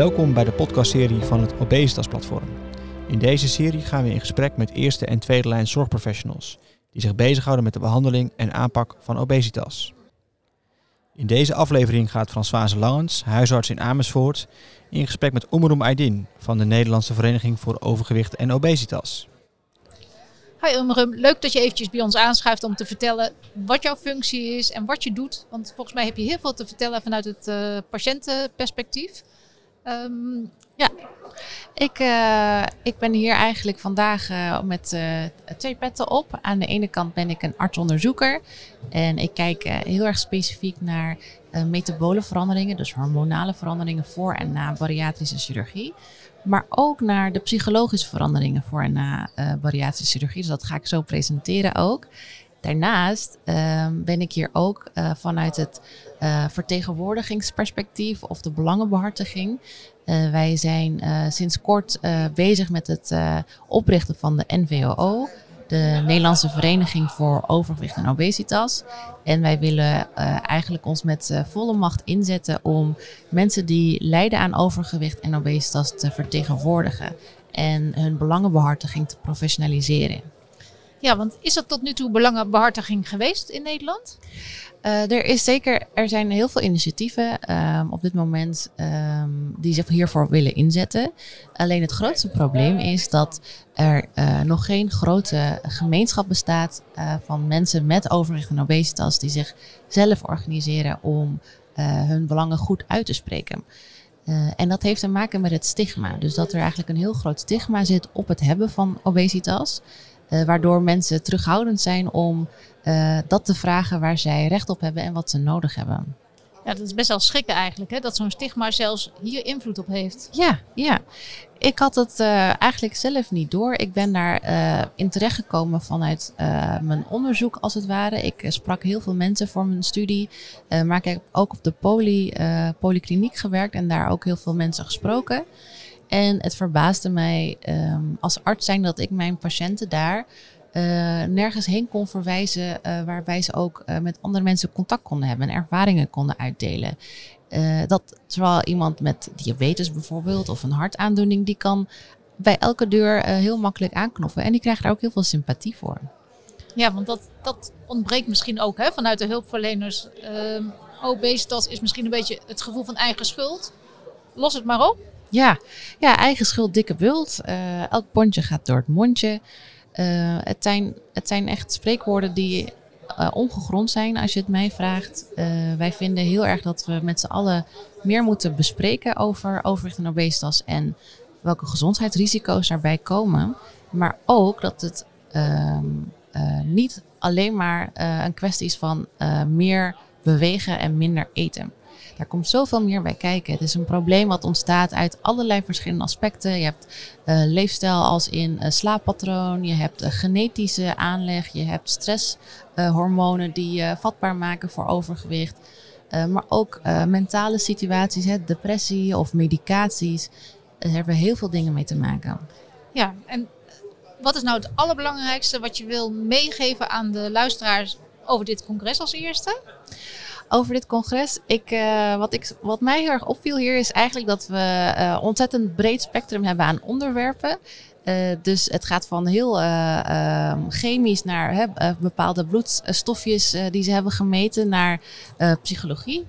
Welkom bij de podcastserie van het Obesitas Platform. In deze serie gaan we in gesprek met eerste en tweede lijn zorgprofessionals die zich bezighouden met de behandeling en aanpak van obesitas. In deze aflevering gaat Françoise Langens, huisarts in Amersfoort, in gesprek met Omeroem Aydin van de Nederlandse Vereniging voor Overgewicht en Obesitas. Hi Umrum, leuk dat je eventjes bij ons aanschuift om te vertellen wat jouw functie is en wat je doet. Want volgens mij heb je heel veel te vertellen vanuit het uh, patiëntenperspectief. Um, ja, ik, uh, ik ben hier eigenlijk vandaag uh, met twee petten op. Aan de ene kant ben ik een artsonderzoeker en ik kijk heel erg specifiek naar metabole veranderingen, dus hormonale veranderingen voor en na bariatrische chirurgie maar ook naar de psychologische veranderingen voor en na bariatrische chirurgie. Dus dat ga ik zo presenteren ook. Daarnaast uh, ben ik hier ook uh, vanuit het uh, vertegenwoordigingsperspectief of de belangenbehartiging. wij zijn sinds kort bezig met het oprichten van de NVOO de Nederlandse Vereniging voor Overgewicht en Obesitas. En wij willen eigenlijk ons met volle macht inzetten om mensen die lijden aan overgewicht en obesitas te vertegenwoordigen en hun belangenbehartiging te professionaliseren. Ja, want is dat tot nu toe belangenbehartiging geweest in Nederland? Uh, er is zeker, er zijn heel veel initiatieven um, op dit moment um, die zich hiervoor willen inzetten. Alleen het grootste probleem is dat er uh, nog geen grote gemeenschap bestaat uh, van mensen met overgewicht en obesitas die zich zelf organiseren om hun belangen goed uit te spreken. en dat heeft te maken met het stigma. Dus dat er eigenlijk een heel groot stigma zit op het hebben van obesitas. Uh, waardoor mensen terughoudend zijn om uh, dat te vragen waar zij recht op hebben en wat ze nodig hebben. Ja, dat is best wel schrikken eigenlijk, hè? dat zo'n stigma zelfs hier invloed op heeft. Ja, ja. Ik had het uh, eigenlijk zelf niet door. Ik ben daar uh, in terechtgekomen vanuit uh, mijn onderzoek, als het ware. Ik sprak heel veel mensen voor mijn studie, maar ik heb ook op de poly, polykliniek gewerkt en daar ook heel veel mensen gesproken. En het verbaasde mij um, als arts zijn dat ik mijn patiënten daar uh, nergens heen kon verwijzen uh, waarbij ze ook uh, met andere mensen contact konden hebben en ervaringen konden uitdelen. dat terwijl iemand met diabetes bijvoorbeeld of een hartaandoening, die kan bij elke deur heel makkelijk aanknoppen en die krijgt daar ook heel veel sympathie voor. Ja, want dat, dat ontbreekt misschien ook hè, vanuit de hulpverleners. Ehm, obesitas is misschien een beetje het gevoel van eigen schuld. Los het maar op. Ja, ja eigen schuld, dikke bult. Uh, elk pondje gaat door het mondje. Uh, het, zijn, het zijn echt spreekwoorden die uh, ongegrond zijn als je het mij vraagt. wij vinden heel erg dat we met z'n allen meer moeten bespreken over overgewicht en obesitas en welke gezondheidsrisico's daarbij komen. Maar ook dat het ehm, niet alleen maar een kwestie is van meer bewegen en minder eten. Daar komt zoveel meer bij kijken. Het is een probleem wat ontstaat uit allerlei verschillende aspecten. Je hebt uh, leefstijl als in uh, slaappatroon, je hebt uh, genetische aanleg, je hebt stresshormonen die je vatbaar maken voor overgewicht. maar ook mentale situaties, hè, depressie of medicaties. Daar hebben heel veel dingen mee te maken. Ja, en wat is nou het allerbelangrijkste wat je wil meegeven aan de luisteraars over dit congres als eerste? Over dit congres. Ik, uh, wat, ik, wat mij heel erg opviel hier is eigenlijk dat we uh, ontzettend breed spectrum hebben aan onderwerpen. Uh, dus het gaat van heel uh, chemisch naar hè, bepaalde bloedstofjes die ze hebben gemeten naar psychologie.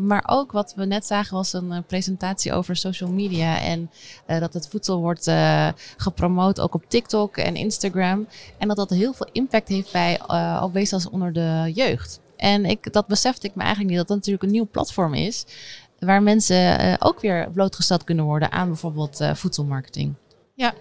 maar ook wat we net zagen was een presentatie over social media en dat het voedsel wordt gepromoot ook op TikTok en Instagram. En dat dat heel veel impact heeft bij obesitas onder de jeugd. En ik, dat besefte ik me eigenlijk niet, dat dat natuurlijk een nieuw platform is. Waar mensen uh, ook weer blootgesteld kunnen worden aan bijvoorbeeld uh, voedselmarketing. Ja.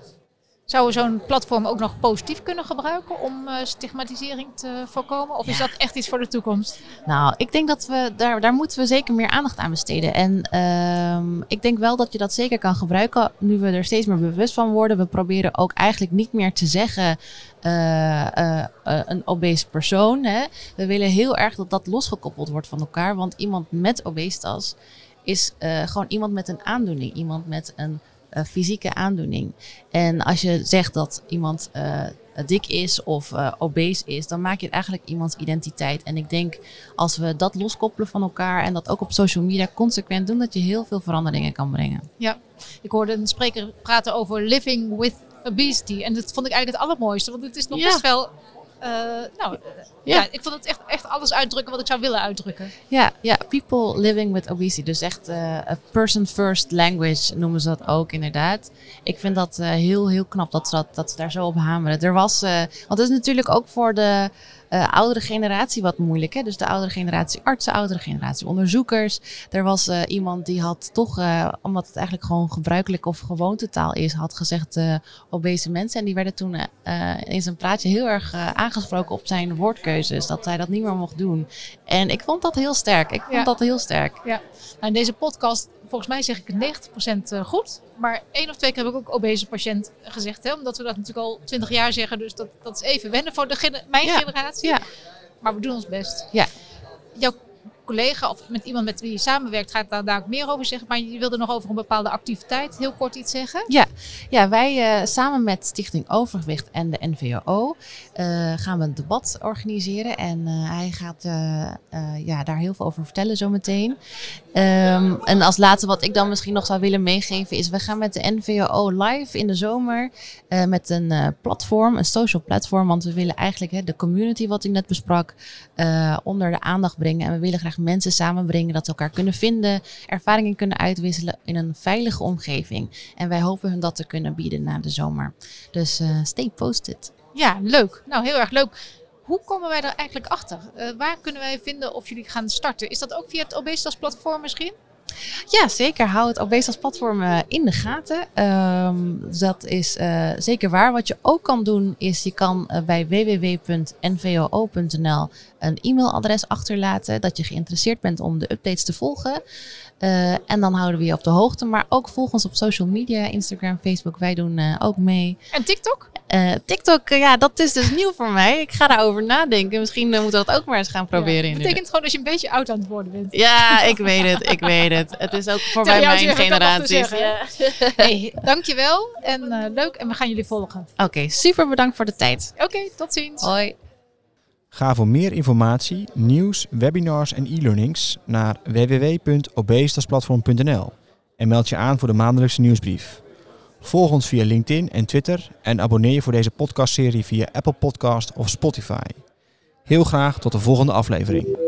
Zou we zo'n platform ook nog positief kunnen gebruiken om uh, stigmatisering te voorkomen? Of ja. is dat echt iets voor de toekomst? Nou, ik denk dat we daar, daar moeten we zeker meer aandacht aan besteden. En uh, ik denk wel dat je dat zeker kan gebruiken nu we er steeds meer bewust van worden. We proberen ook eigenlijk niet meer te zeggen uh, uh, een obese persoon. Hè. We willen heel erg dat dat losgekoppeld wordt van elkaar. Want iemand met obesitas is gewoon iemand met een aandoening. Iemand met een eh, fysieke aandoening. En als je zegt dat iemand uh, dik is of uh, obese is, dan maak je het eigenlijk iemands identiteit. En ik denk als we dat loskoppelen van elkaar en dat ook op social media consequent doen, dat je heel veel veranderingen kan brengen. Ja, ik hoorde een spreker praten over living with obesity. En dat vond ik eigenlijk het allermooiste, want het is nog best wel uh, nou, ja. ja. ik vond het echt, echt alles uitdrukken wat ik zou willen uitdrukken. Ja, ja people living with obesity. Dus echt uh, a person first language noemen ze dat ook inderdaad. Ik vind dat uh, heel, heel knap dat ze, dat, dat ze daar zo op hameren. Er was, want het is natuurlijk ook voor de uh, oudere generatie wat moeilijk. Hè? Dus de oudere generatie artsen, oudere generatie onderzoekers. Er was uh, iemand die had toch, uh, omdat het eigenlijk gewoon gebruikelijk of gewoontetaal is, had gezegd obese mensen. En die werden toen in zijn praatje heel erg aangesproken op zijn woordkeuzes. Dat hij dat niet meer mocht doen. En ik vond dat heel sterk. Ik vond ja. dat heel sterk. Ja. Nou, in deze podcast volgens mij zeg ik het 90% eh, goed. Maar één of twee keer heb ik ook obese patiënt gezegd. Hè? Omdat we dat natuurlijk al 20 jaar zeggen. Dus dat, dat is even wennen voor de mijn generatie. Ja. Maar we doen ons best. Ja. Jouw collega of met iemand met wie je samenwerkt, gaat daar, ook meer over zeggen. Maar je wilde nog over een bepaalde activiteit heel kort iets zeggen? Ja, ja wij uh, samen met Stichting Overgewicht en de NVO uh, gaan we een debat organiseren. En uh, hij gaat ja, daar heel veel over vertellen zometeen. Um, en als laatste wat ik dan misschien nog zou willen meegeven is, we gaan met de NVO live in de zomer met een platform, een social platform. Want we willen eigenlijk hè, de community wat ik net besprak onder de aandacht brengen. En we willen graag mensen samenbrengen, dat ze elkaar kunnen vinden, ervaringen kunnen uitwisselen in een veilige omgeving. En wij hopen hun dat te kunnen bieden na de zomer. Dus uh, stay posted. Ja, leuk. Nou, heel erg leuk. Hoe komen wij er eigenlijk achter? Uh, waar kunnen wij vinden of jullie gaan starten? Is dat ook via het Obesitas platform misschien? Ja, zeker. Hou het Obesitas platform uh, in de gaten. Um, dat is uh, zeker waar. Wat je ook kan doen is je kan uh, bij www.nvoo.nl een e-mailadres achterlaten dat je geïnteresseerd bent om de updates te volgen. En dan houden we je op de hoogte. Maar ook volg ons op social media, Instagram, Facebook. Wij doen ook mee. En TikTok? Uh, TikTok, ja, dat is dus nieuw voor mij. Ik ga daarover nadenken. Misschien moeten we dat ook maar eens gaan proberen. Ja, betekent gewoon dat je een beetje oud aan het worden bent. Ja, ik weet het. Ik weet het. Het is ook voor mij mijn generatie. Ja. Hey, dankjewel. En leuk. En we gaan jullie volgen. Oké, okay, super bedankt voor de tijd. Oké, okay, tot ziens. Hoi. Ga voor meer informatie, nieuws, webinars en e-learnings naar www.obesitasplatform.nl en meld je aan voor de maandelijkse nieuwsbrief. Volg ons via LinkedIn en Twitter en abonneer je voor deze podcastserie via Apple Podcast of Spotify. Heel graag tot de volgende aflevering.